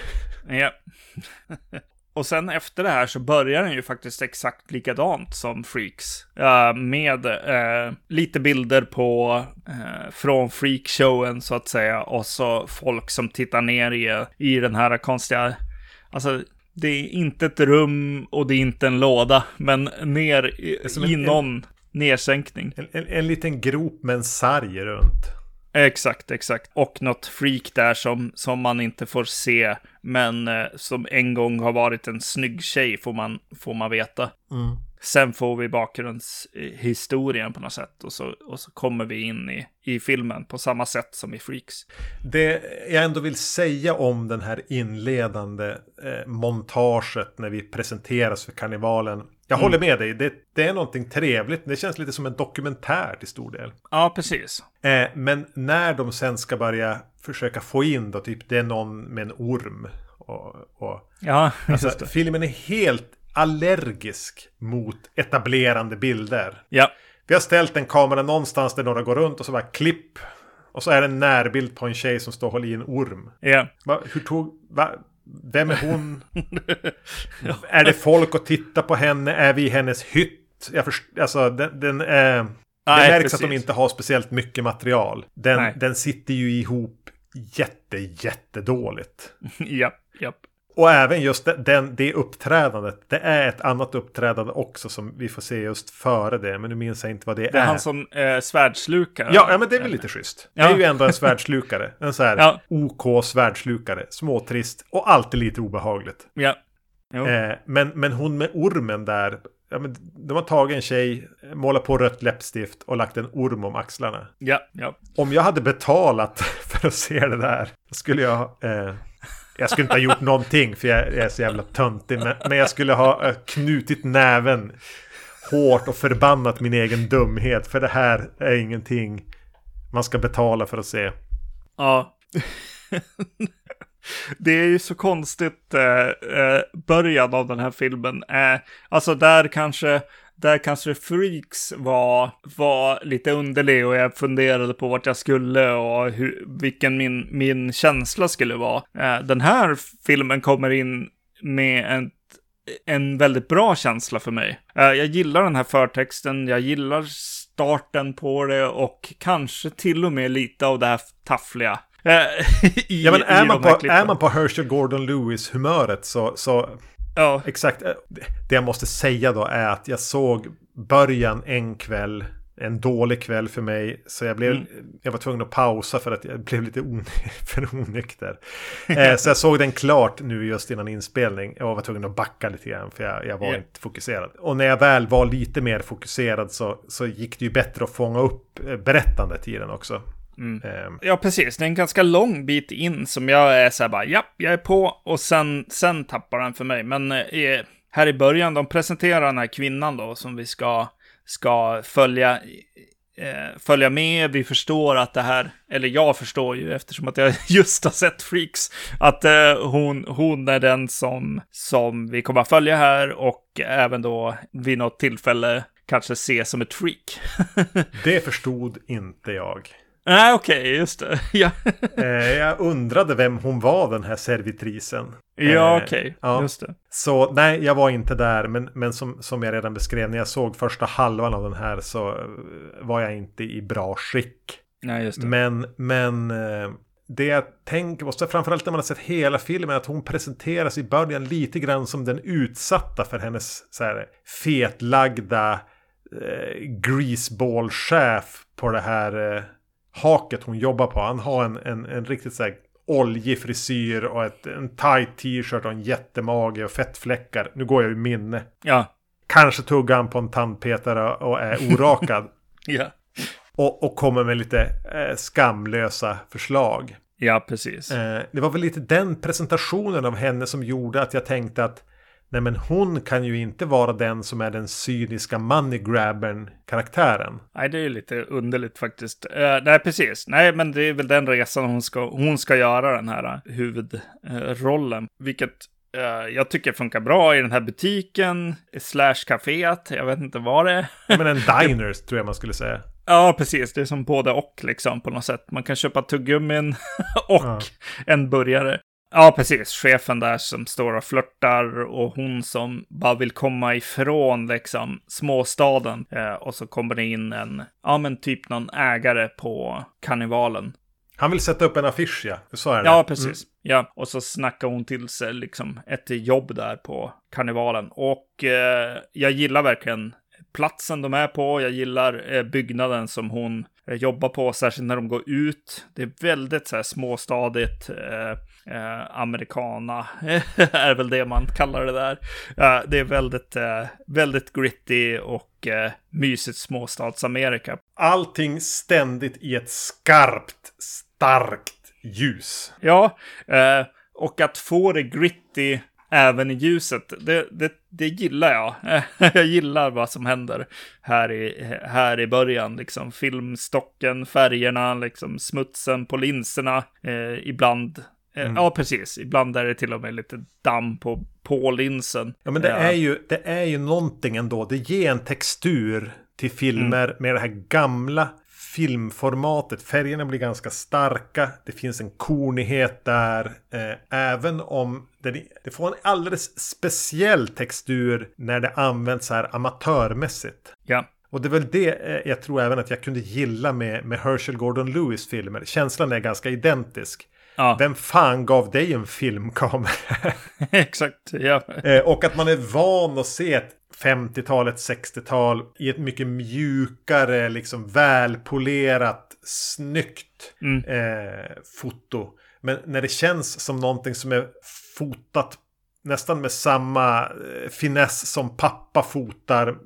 Ja. Och sen efter det här så börjar den ju faktiskt exakt likadant som Freaks. Eh, med eh, lite bilder på eh, från freakshowen så att säga. Och så folk som tittar ner i, i den här konstiga... Alltså, det är inte ett rum och det är inte en låda. Men ner i, en- i någon nedsänkning. En, en, en liten grop med en sarg runt. Exakt, exakt. Och något freak där som, som man inte får se, men eh, som en gång har varit en snygg tjej, får man, får man veta. Mm sen får vi bakgrundshistorien på något sätt och så, och så kommer vi in i, i filmen på samma sätt som i Freaks. Det jag ändå vill säga om den här inledande eh, montaget när vi presenteras för karnevalen. Jag håller med dig, det, det, är någonting trevligt. Det känns lite som en dokumentär till stor del. Ja, precis. Eh, men när de sen ska börja försöka få in då, typ det är någon med en orm. Och, och, ja, alltså, filmen är helt allergisk mot etablerande bilder. Ja. Vi har ställt en kamera någonstans där några går runt och så bara klipp. Och så är det en närbild på en tjej som står och håller i en orm. Ja. Va, hur tog... Va, vem är hon? ja. Är det folk att titta på henne? Är vi i hennes hytt? Jag först, alltså den, den. Nej, det märks precis. att de inte har speciellt mycket material. Den, den sitter ju ihop jätte, jättedåligt. japp. Och även just den, det uppträdandet. Det är ett annat uppträdande också som vi får se just före det. Men nu minns jag inte vad det, det är. Det är han som eh, svärdslukare. Ja, ja, men det är väl lite schysst. Ja. Det är ju ändå en svärdslukare. En så här ja. OK svärdslukare. Småtrist och alltid lite obehagligt. Ja. Eh, men, men hon med ormen där. Ja, men de har tagit en tjej, målat på rött läppstift och lagt en orm om axlarna. Ja, ja. Om jag hade betalat för att se det där. Då skulle jag... Eh, jag skulle inte ha gjort någonting för jag är så jävla töntig. Men, men jag skulle ha eh, knutit näven hårt och förbannat min egen dumhet. För det här är ingenting man ska betala för att se. Ja. det är ju så konstigt eh, eh, början av den här filmen. Eh, alltså där kanske där kanske Freaks var, var lite underlig och jag funderade på vart jag skulle och hur, vilken min, min känsla skulle vara. Eh, den här filmen kommer in med en en väldigt bra känsla för mig. Eh, jag gillar den här förtexten, jag gillar starten på det och kanske till och med lite av det här taffliga. Eh, I, ja, men är, man på, är man på Herschel Gordon Lewis humöret så, så Ja. Exakt. Eh, det jag måste säga då är att jag såg början en kväll. En dålig kväll för mig. Så jag, blev, mm. jag var tvungen att pausa för att jag blev lite on för onykter. eh, så jag såg den klart nu just innan inspelning. Jag var tvungen att backa lite grann för jag, jag var yeah. inte fokuserad. Och när jag väl var lite mer fokuserad så, så gick det ju bättre att fånga upp eh, berättandet i den också. Mm. Um. Ja, precis. Det är en ganska lång bit in som jag är så här bara, ja, jag är på och sen, sen tappar den för mig. Men eh, här i början, de presenterar den här kvinnan då som vi ska, ska följa, eh, följa med. Vi förstår att det här, eller jag förstår ju eftersom att jag just har sett Freaks, att eh, hon, hon är den som, som vi kommer att följa här och även då vid något tillfälle kanske se som ett freak. det förstod inte jag. Nej, okej, okay, just det. ja. eh, jag undrade vem hon var, den här servitrisen. Ja, eh, okej, okay. ja. just det. Så nej, jag var inte där, men, men som, som jag redan beskrev, när jag såg första halvan av den här så eh, var jag inte i bra skick. Nej, just det. Men, men eh, det jag tänker på, framförallt när man har sett hela filmen, att hon presenteras i början lite grann som den utsatta för hennes så här, fetlagda eh, greaseball-chef på det här haket hon jobbar på. Han har en, en, en riktigt så här oljig frisyr och ett, en tight t-shirt och en jättemage och fettfläckar. Nu går jag i minne. Ja. Kanske tuggar han på en tandpetare och är orakad. ja. Och, och kommer med lite eh, skamlösa förslag. Ja, precis. Eh, det var väl lite den presentationen av henne som gjorde att jag tänkte att Nej men hon kan ju inte vara den som är den cyniska money grabbern karaktären. Nej det är ju lite underligt faktiskt. Uh, nej precis. Nej men det är väl den resan hon ska, hon ska göra den här uh, huvudrollen. Uh, vilket uh, jag tycker funkar bra i den här butiken. Slash kaféet. Jag vet inte vad det är. men en diner tror jag man skulle säga. Ja, precis. Det är som både och liksom på något sätt. Man kan köpa tuggummin och ja. en burgare. Ja, precis. Chefen där som står och flörtar och hon som bara vill komma ifrån liksom småstaden. Eh, och så kommer det in en, ja men typ någon ägare på karnevalen. Han vill sätta upp en affisch, ja. Så är det. Ja, precis. Mm. Ja, och så snackar hon till sig liksom ett jobb där på karnevalen. Och eh, jag gillar verkligen platsen de är på. Jag gillar eh, byggnaden som hon jobba på, särskilt när de går ut. Det är väldigt så här småstadigt. Eh, eh, americana är väl det man kallar det där. Eh, det är väldigt, eh, väldigt gritty och eh, mysigt småstadsamerika. Allting ständigt i ett skarpt, starkt ljus. Ja, eh, och att få det gritty även i ljuset, det, det, det gillar jag. jag gillar vad som händer här i, här i början. Liksom filmstocken, färgerna, liksom smutsen på linserna. Eh, ibland, eh, mm. ja precis, ibland är det till och med lite damm på, på linsen. Ja men det, ja. Är ju, det är ju någonting ändå. Det ger en textur till filmer mm. med det här gamla filmformatet. Färgerna blir ganska starka. Det finns en kornighet där. Eh, även om det, det, får en alldeles speciell textur när det används så här amatörmässigt. Ja. Och det är väl det eh, jag tror även att jag kunde gilla med, med Herschel Gordon Lewis filmer. Känslan är ganska identisk. Ja. Vem fan gav dig en filmkamera? Exakt, ja. Eh, och att man är van att se ett 50-talet, 60-tal i ett mycket mjukare, liksom välpolerat, snyggt mm. eh, foto. Men när det känns som någonting som är fotat nästan med samma eh, finess som pappa fotar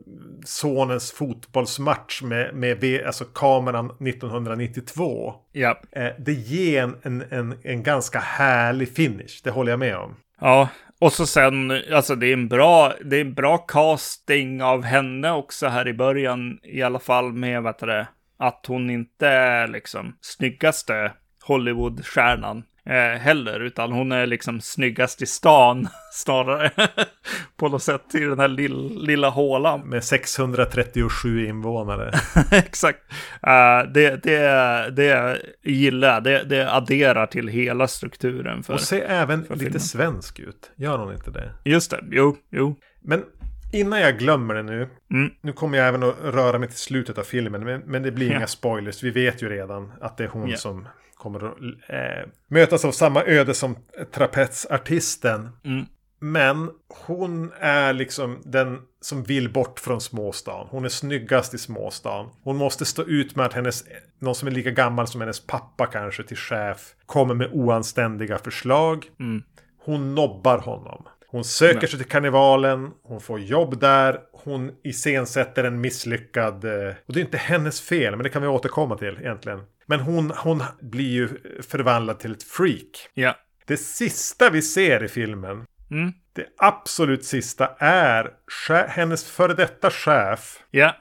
sonens fotbollsmatch med, med alltså kameran 1992. Ja. Eh, det ger en, en, en, en ganska härlig finish, det håller jag med om. Ja, och så sen, alltså det är en bra, det är en bra casting av henne också här i början, i alla fall med, vad det, att hon inte är liksom snyggaste Hollywoodstjärnan eh, heller, utan hon är liksom snyggast i stan snarare. på något sätt i den här lill, lilla hålan. Med 637 invånare. Exakt. Uh, det, det, det gillar. Det, det adderar till hela strukturen. För, Och ser även lite filmen. svensk ut. Gör hon inte det? Just det. Jo, jo. Men Innan jag glömmer det nu. Mm. Nu kommer jag även att röra mig till slutet av filmen. Men, men det blir ja. inga spoilers. Vi vet ju redan att det är hon ja. som kommer att äh, mötas av samma öde som trapetsartisten. Mm. Men hon är liksom den som vill bort från småstan. Hon är snyggast i småstan. Hon måste stå ut med att hennes, någon som är lika gammal som hennes pappa kanske till chef, kommer med oanständiga förslag. Mm. Hon nobbar honom. Hon söker sig till karnevalen, hon får jobb där, hon iscensätter en misslyckad... Eh, och det är inte hennes fel, men det kan vi återkomma till egentligen. Men hon, hon blir ju förvandlad till ett freak. Ja. Det sista vi ser i filmen, mm. det absolut sista är hennes före detta chef. Ja.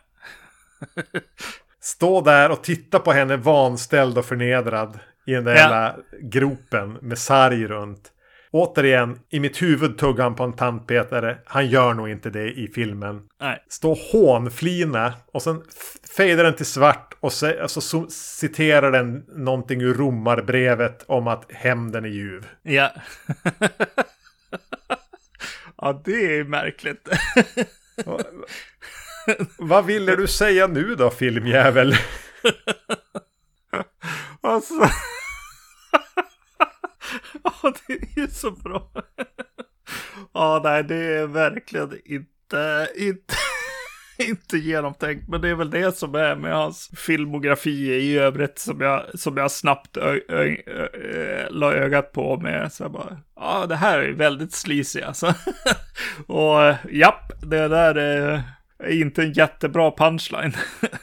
Stå där och titta på henne vanställd och förnedrad i den där ja. gropen med sarg runt. Återigen, i mitt huvud tuggar han på en tandpetare. Han gör nog inte det i filmen. Nej. Stå hånflina och sen fejdar den till svart och så, alltså, citerar den någonting ur romarbrevet om att hämnden är ljuv. Ja. ja, det är märkligt. Vad ville du säga nu då, filmjävel? alltså... Ja, det är ju så bra. Ja, nej, det är verkligen inte, inte, inte genomtänkt. Men det är väl det som är med hans filmografi i övrigt som jag, som jag snabbt ö, ö, ö, la ögat på med. Så jag bara, ja, det här är väldigt sleazy alltså. Och japp, det där är inte en jättebra punchline.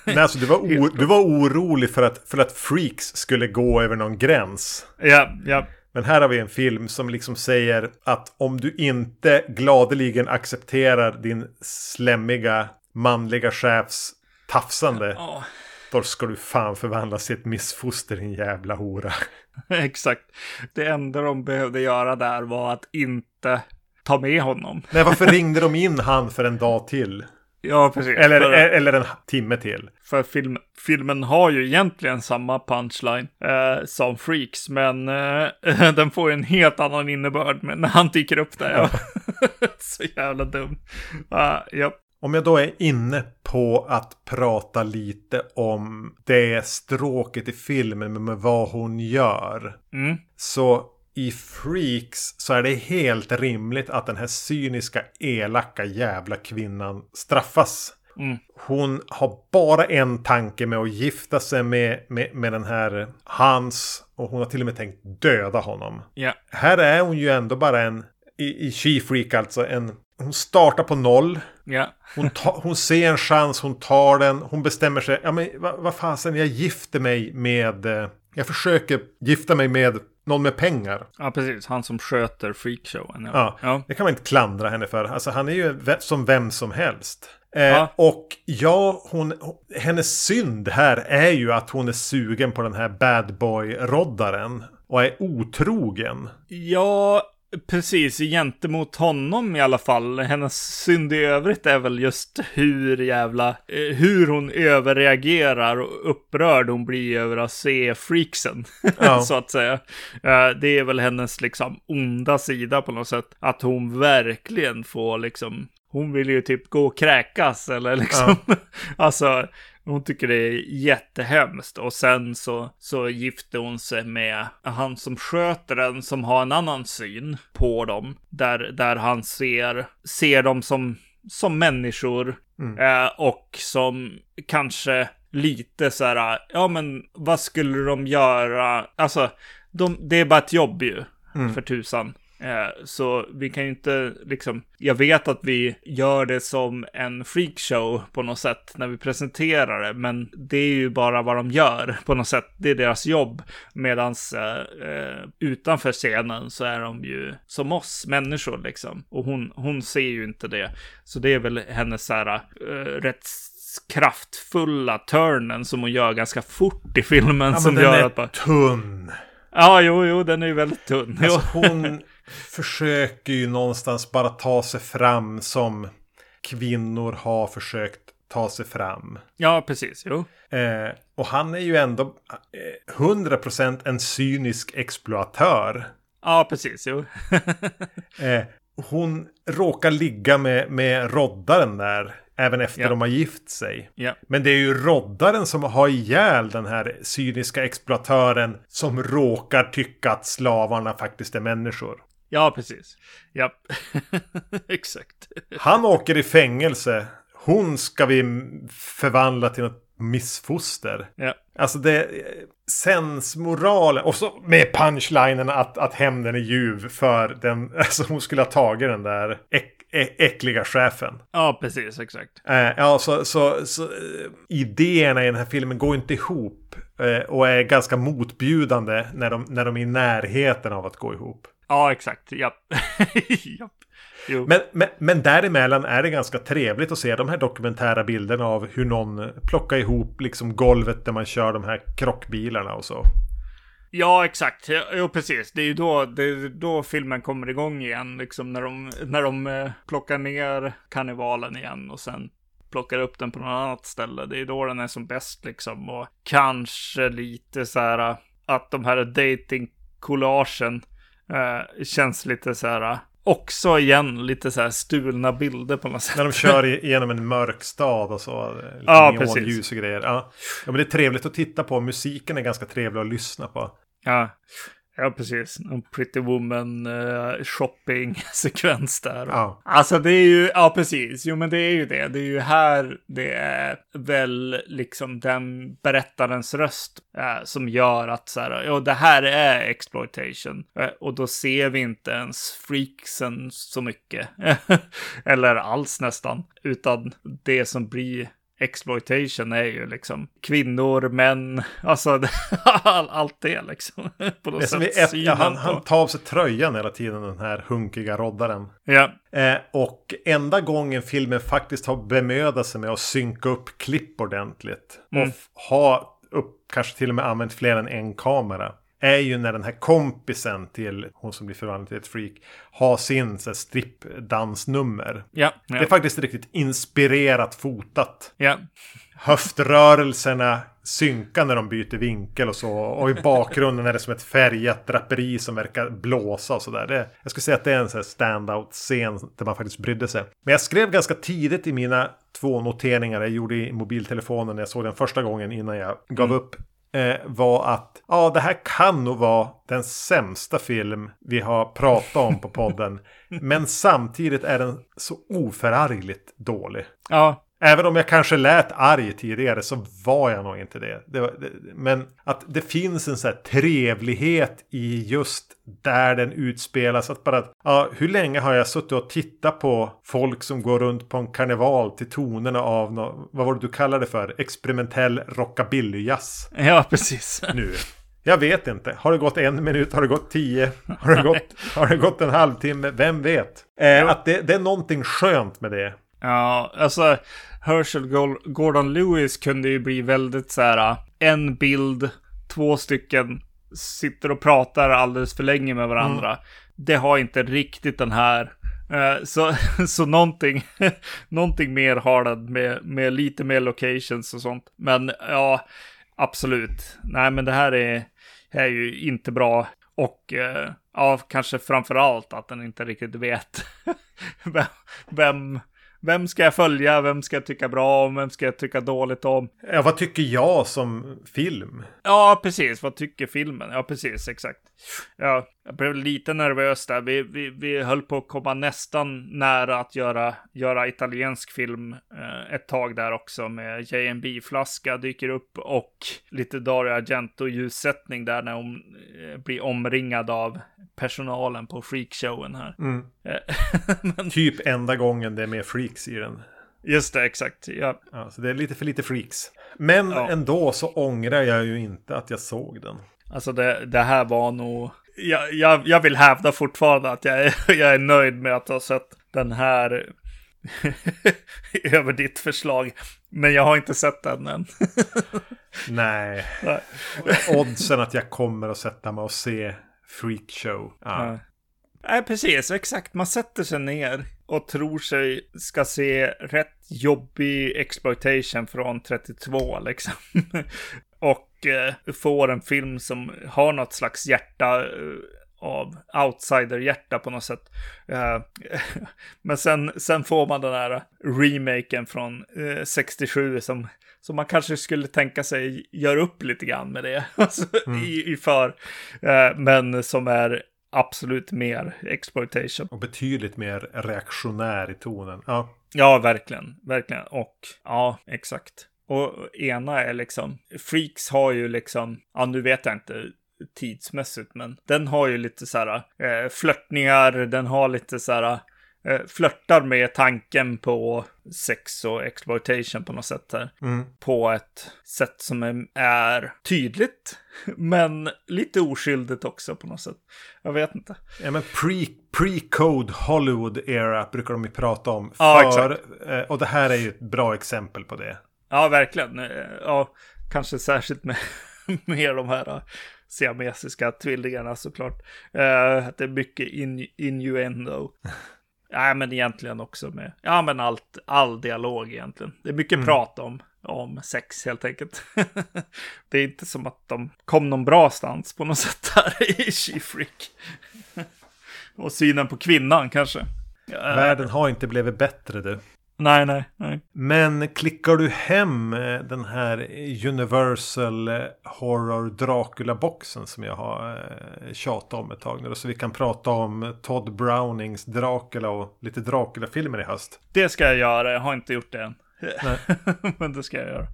Nej, alltså du var, du var orolig för att, för att freaks skulle gå över någon gräns. Ja, ja. Men här har vi en film som liksom säger att om du inte gladeligen accepterar din slämmiga manliga chefs tafsande. Oh. Då ska du fan förvandlas till ett missfoster din jävla hora. Exakt. Det enda de behövde göra där var att inte ta med honom. Nej, varför ringde de in han för en dag till? Ja, precis. Eller, för, eller en timme till. För film, filmen har ju egentligen samma punchline eh, som Freaks, men eh, den får ju en helt annan innebörd när han dyker upp där. Ja. Så jävla dum. Uh, ja. Om jag då är inne på att prata lite om det stråket i filmen med vad hon gör. Mm. Så i Freaks så är det helt rimligt att den här cyniska, elaka jävla kvinnan straffas. Mm. Hon har bara en tanke med att gifta sig med, med, med den här Hans. Och hon har till och med tänkt döda honom. Ja. Här är hon ju ändå bara en, i, i She-Freak alltså, en... Hon startar på noll. Ja. Hon, ta, hon ser en chans, hon tar den, hon bestämmer sig. Ja men vad va fasen, jag gifter mig med... Eh, jag försöker gifta mig med någon med pengar. Ja, precis. Han som sköter freakshowen. Ja, ja. det kan man inte klandra henne för. Alltså han är ju som vem som helst. Eh, Ja. Och ja, hon, hennes synd här är ju att hon är sugen på den här bad boy-roddaren. Och är otrogen. Ja, precis. Gentemot honom i alla fall. Hennes synd i övrigt är väl just hur jävla... eh, Hur hon överreagerar och upprörd hon blir över att se freaksen. Ja. så att säga. Eh, Det är väl hennes liksom onda sida på något sätt. Att hon verkligen får liksom... Hon vill ju typ gå och kräkas eller liksom. alltså, hon tycker det är jättehemskt. Och sen så, så gifter hon sig med han som sköter den som har en annan syn på dem. Där, där han ser, ser dem som, som människor. Eh, och som kanske lite så här, ja men vad skulle de göra? Alltså, de, det är bara ett jobb ju, för tusan. Eh, Så vi kan ju inte liksom, jag vet att vi gör det som en freakshow på något sätt när vi presenterar det, men det är ju bara vad de gör på något sätt. Det är deras jobb. Medans eh, eh, utanför scenen så är de ju som oss människor liksom. Och hon, hon ser ju inte det. Så det är väl hennes så här eh, rätt kraftfulla turnen som hon gör ganska fort i filmen Ja, som den gör är att bara... tunn. Ja, jo, jo, den är ju väldigt tunn. Alltså hon försöker ju någonstans bara ta sig fram som kvinnor har försökt ta sig fram. Ja, precis. Jo. Eh, och han är ju ändå eh, 100% en cynisk exploatör. Ja, precis. Jo. Eh, hon råkar ligga med, med roddaren där. Även efter Ja. de har gift sig. ja. Men det är ju roddaren som har ihjäl den här cyniska exploatören. Som råkar tycka att slavarna faktiskt är människor. Ja, precis. Ja, exakt. Han åker i fängelse. Hon ska vi förvandla till något missfoster. Ja, Alltså det... Sensmoralen. Och så med punchlinen att, att hämnden är ljuv för den... Alltså hon skulle ha tagit den där äck, äckliga chefen. ja precis. Exakt. Eh, ja, så, så, så eh, idéerna i den här filmen går inte ihop. Eh, och är ganska motbjudande när de, när de är i närheten av att gå ihop. Ja, exakt. Ja. ja. Men, men, men däremellan är det ganska trevligt att se de här dokumentära bilderna av hur någon plockar ihop liksom golvet där man kör de här krockbilarna och så. Ja, exakt. Jo, precis. Det är ju då, det då filmen kommer igång igen. Liksom när de, när de eh, plockar ner kannibalen igen och sen plockar upp den på något annat ställe. Det är då den är som bäst liksom. Och kanske lite så här eh, att de här dating-collagen eh, känns lite så här. eh, Också igen lite så här stulna bilder på något sätt. När de kör igenom en mörk stad och så. eh, Lite Ja, neonljus och grejer. Ja. ja, men det är trevligt att titta på. Musiken är ganska trevlig att lyssna på. Ja, ja precis. En Pretty Woman uh, shopping-sekvens där. Ja. Alltså det är ju, ja precis, jo men det är ju det. Det är ju här det är väl liksom den berättarens röst eh, som gör att så här, ja det här är exploitation. Eh, och då ser vi inte ens freaksen så mycket. Eller alls nästan. Utan det som blir exploitation är ju liksom kvinnor, män, alltså all, allt det liksom. På något sätt ett, ja, han, han tar av sig tröjan hela tiden, den här hunkiga roddaren. Ja, Eh, och enda gången filmen faktiskt har bemödat sig med att synka upp klipp ordentligt. Mm. Och ha upp, kanske till och med använt fler än en kamera. Är ju när den här kompisen till hon som blir förvandlad till ett freak. Har sin så här, strippdansnummer. ja, ja, Det är faktiskt riktigt inspirerat fotat. ja. Höftrörelserna synkar när de byter vinkel och så. Och i bakgrunden är det som ett färgat draperi som verkar blåsa och sådär. Jag skulle säga att det är en sån här standout-scen där man faktiskt brydde sig. Men jag skrev ganska tidigt i mina två noteringar jag gjorde i mobiltelefonen när jag såg den första gången innan jag gav upp. Eh, var att ja, det här kan nog vara den sämsta film vi har pratat om på podden. men samtidigt är den så oförargligt dålig. ja. Även om jag kanske lät arg tidigare så var jag nog inte det. det, var, det men att det finns en sån här trevlighet i just där den utspelas. Att bara, ja, hur länge har jag suttit och tittat på folk som går runt på en karneval till tonerna av, no, vad var det du kallade det för? Experimentell rockabilly-jazz. Ja, precis. Nu. Jag vet inte. Har det gått en minut? Har det gått tio? Har det gått, har det gått en halvtimme? Vem vet? Eh. Att det, det, är någonting skönt med det. Ja, alltså Herschel Gordon Lewis kunde ju bli väldigt så här. En bild, två stycken sitter och pratar alldeles för länge med varandra. Mm. Det har inte riktigt den här. Eh, så, så någonting, någonting mer har den med, med lite mer locations och sånt. Men ja, absolut. Nej, men det här är, är ju inte bra. Och eh, ja, kanske framför allt att den inte riktigt vet vem, vem vem ska jag följa? Vem ska jag tycka bra om? Vem ska jag tycka dåligt om? Ja, vad tycker jag som film? Ja, precis. Vad tycker filmen? Ja, precis. Exakt. Ja, jag blev lite nervös där. Vi, vi, vi höll på att komma nästan nära att göra, göra italiensk film eh, ett tag där också med JMB-flaska dyker upp och lite Dario Argento-ljussättning där när hon eh, blir omringad av personalen på freakshowen här. Mm. Men... Typ enda gången det är med freaks i den. Just det, exakt. Ja. ja så det är lite för lite freaks. Men ja. ändå så ångrar jag ju inte att jag såg den. Alltså det, det här var nog... Jag, jag, jag vill hävda fortfarande att jag är, jag är nöjd med att ha sett den här över ditt förslag. Men jag har inte sett den än. Nej. Nej. Oddsen att jag kommer att sätta mig och se freakshow. Ja. ja. Nej, precis. Exakt. Man sätter sig ner och tror sig ska se rätt jobbig exploitation från 32 liksom. och eh, får en film som har något slags hjärta eh, av outsider-hjärta på något sätt. Uh, men sen, sen får man den här remaken från uh, 67 som, som man kanske skulle tänka sig gör upp lite grann med det alltså, mm. i, i för. Men som är absolut mer exploitation. Och betydligt mer reaktionär i tonen. Ja, ja verkligen. Verkligen. Och ja, exakt. Och ena är liksom, Freaks har ju liksom, ja nu vet jag inte tidsmässigt, men den har ju lite så här eh, flörtningar, den har lite så här eh, flörtar med tanken på sex och exploitation på något sätt här. Mm. På ett sätt som är, är, tydligt, men lite oskyldigt också på något sätt. Jag vet inte. Ja, men pre, pre-code Hollywood era brukar de ju prata om. Ja, för, exakt. Eh, och det här är ju ett bra exempel på det. Ja, verkligen. Eh, ja, kanske särskilt med, med de här siamesiska tvillingarna såklart. Uh, det är mycket in, innuendo. Nej, men egentligen också med, ja men allt, all dialog egentligen. Det är mycket mm. prat om, om sex helt enkelt. det är inte som att de kom någon bra stans på något sätt här i She-Freak. Och synen på kvinnan kanske. Världen har inte blivit bättre du. Nej, nej, nej. Men klickar du hem eh, den här Universal eh, Horror Dracula-boxen som jag har eh, tjatat om ett tag nu. Så vi kan prata om Todd Brownings Dracula och lite Dracula-filmer i höst. Det ska jag göra, jag har inte gjort det än. Men det ska jag göra.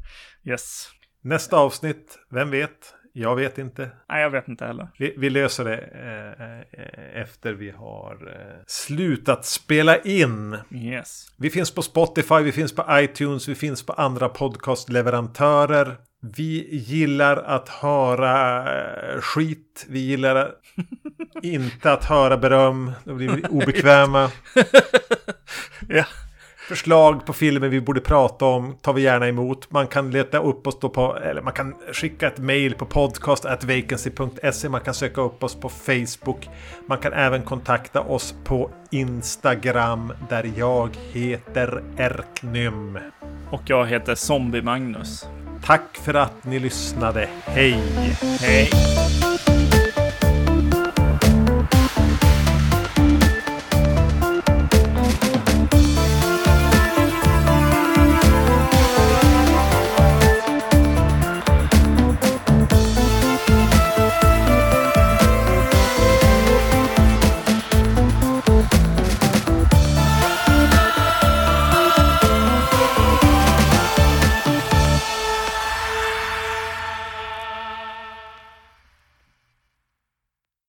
Yes. Nästa avsnitt, vem vet? Jag vet inte. Nej, jag vet inte heller. Vi, vi löser det eh, eh, efter vi har eh, slutat spela in. Yes. Vi finns på Spotify, vi finns på iTunes, vi finns på andra podcastleverantörer. Vi gillar att höra eh, skit. Vi gillar inte att höra beröm. Då blir vi obekväma. ja. Förslag på filmer vi borde prata om tar vi gärna emot. Man kan leta upp oss då på, eller man kan skicka ett mail på podcast.vacancy.se. Man kan söka upp oss på Facebook. Man kan även kontakta oss på Instagram där jag heter Erknym. Och jag heter Zombie Magnus. Tack för att ni lyssnade. Hej! Hej!